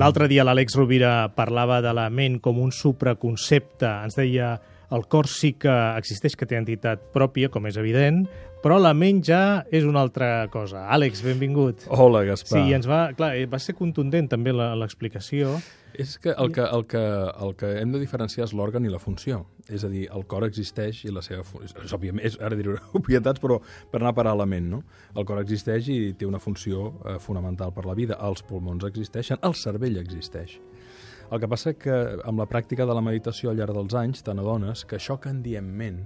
L'altre dia l'Àlex Rovira parlava de la ment com un supraconcepte. Ens deia el cor sí que existeix, que té entitat pròpia, com és evident, però la ment ja és una altra cosa. Àlex, benvingut. Hola, Gaspar. Sí, ens va, clar, eh, va ser contundent també la- l'explicació. És que el, que el que el que hem de diferenciar és l'òrgan i la funció. És a dir, el cor existeix i la seva funció... És, òbviament, és, ara diré obvietats, però per anar a parar a la ment, no? El cor existeix i té una funció eh, fonamental per la vida. Els pulmons existeixen, el cervell existeix. El que passa que amb la pràctica de la meditació al llarg dels anys te n'adones que això que en diem ment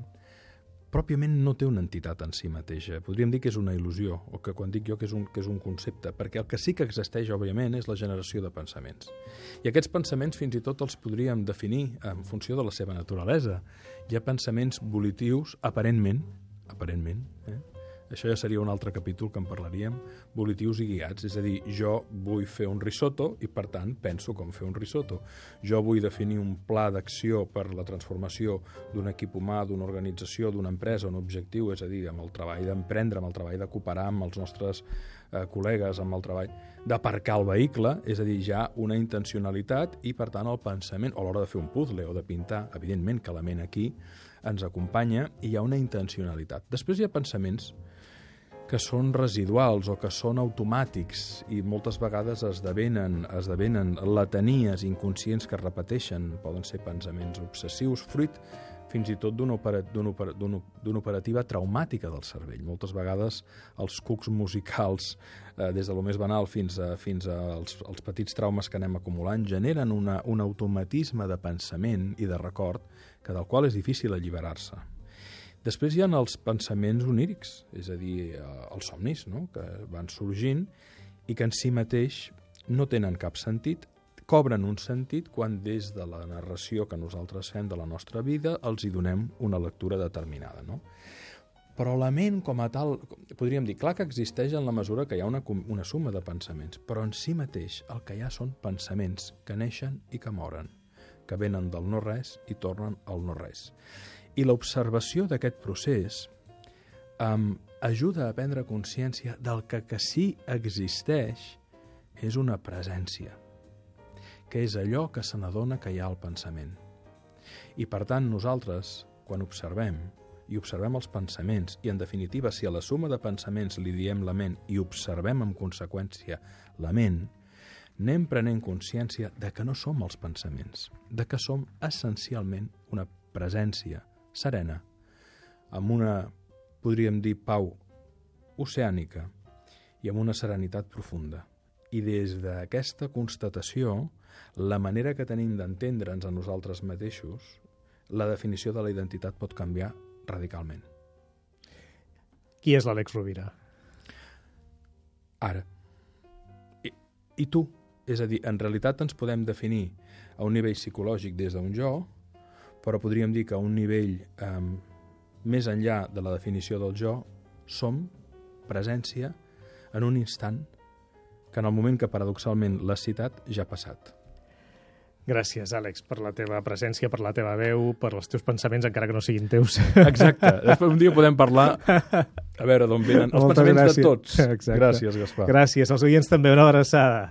pròpiament no té una entitat en si mateixa. Podríem dir que és una il·lusió, o que quan dic jo que és un, que és un concepte, perquè el que sí que existeix, òbviament, és la generació de pensaments. I aquests pensaments fins i tot els podríem definir en funció de la seva naturalesa. Hi ha pensaments volitius, aparentment, aparentment, eh? Això ja seria un altre capítol que en parlaríem, volitius i guiats, és a dir, jo vull fer un risotto i, per tant, penso com fer un risotto. Jo vull definir un pla d'acció per la transformació d'un equip humà, d'una organització, d'una empresa, un objectiu, és a dir, amb el treball d'emprendre, amb el treball de cooperar amb els nostres eh, col·legues, amb el treball d'aparcar el vehicle, és a dir, ja una intencionalitat i, per tant, el pensament, o a l'hora de fer un puzzle o de pintar, evidentment que la ment aquí ens acompanya i hi ha una intencionalitat. Després hi ha pensaments que són residuals o que són automàtics i moltes vegades esdevenen, esdevenen letanies inconscients que es repeteixen, poden ser pensaments obsessius, fruit fins i tot d'una opera, opera, operativa traumàtica del cervell. Moltes vegades els cucs musicals, eh, des de lo més banal fins, a, fins als, als petits traumes que anem acumulant, generen una, un automatisme de pensament i de record que del qual és difícil alliberar-se. Després hi ha els pensaments onírics, és a dir, eh, els somnis, no? que van sorgint i que en si mateix no tenen cap sentit, cobren un sentit quan des de la narració que nosaltres fem de la nostra vida els hi donem una lectura determinada. No? Però la ment com a tal, podríem dir, clar que existeix en la mesura que hi ha una, una suma de pensaments, però en si mateix el que hi ha són pensaments que neixen i que moren, que venen del no-res i tornen al no-res. I l'observació d'aquest procés um, ajuda a prendre consciència del que que sí existeix és una presència, que és allò que se n'adona que hi ha al pensament. I per tant nosaltres, quan observem, i observem els pensaments, i en definitiva si a la suma de pensaments li diem la ment i observem en conseqüència la ment, anem prenent consciència de que no som els pensaments, de que som essencialment una presència serena, amb una, podríem dir, pau oceànica i amb una serenitat profunda. I des d'aquesta constatació, la manera que tenim d'entendre'ns a nosaltres mateixos, la definició de la identitat pot canviar radicalment. Qui és l'Àlex Rovira? Ara. I, I tu? És a dir, en realitat ens podem definir a un nivell psicològic des d'un jo, però podríem dir que a un nivell eh, més enllà de la definició del jo, som presència en un instant que en el moment que paradoxalment l'has citat ja ha passat. Gràcies, Àlex, per la teva presència, per la teva veu, per els teus pensaments, encara que no siguin teus. Exacte. Després un dia podem parlar a veure d'on venen els Moltes pensaments gràcies. de tots. Exacte. Gràcies, Gaspar. Gràcies. Als oients també una abraçada.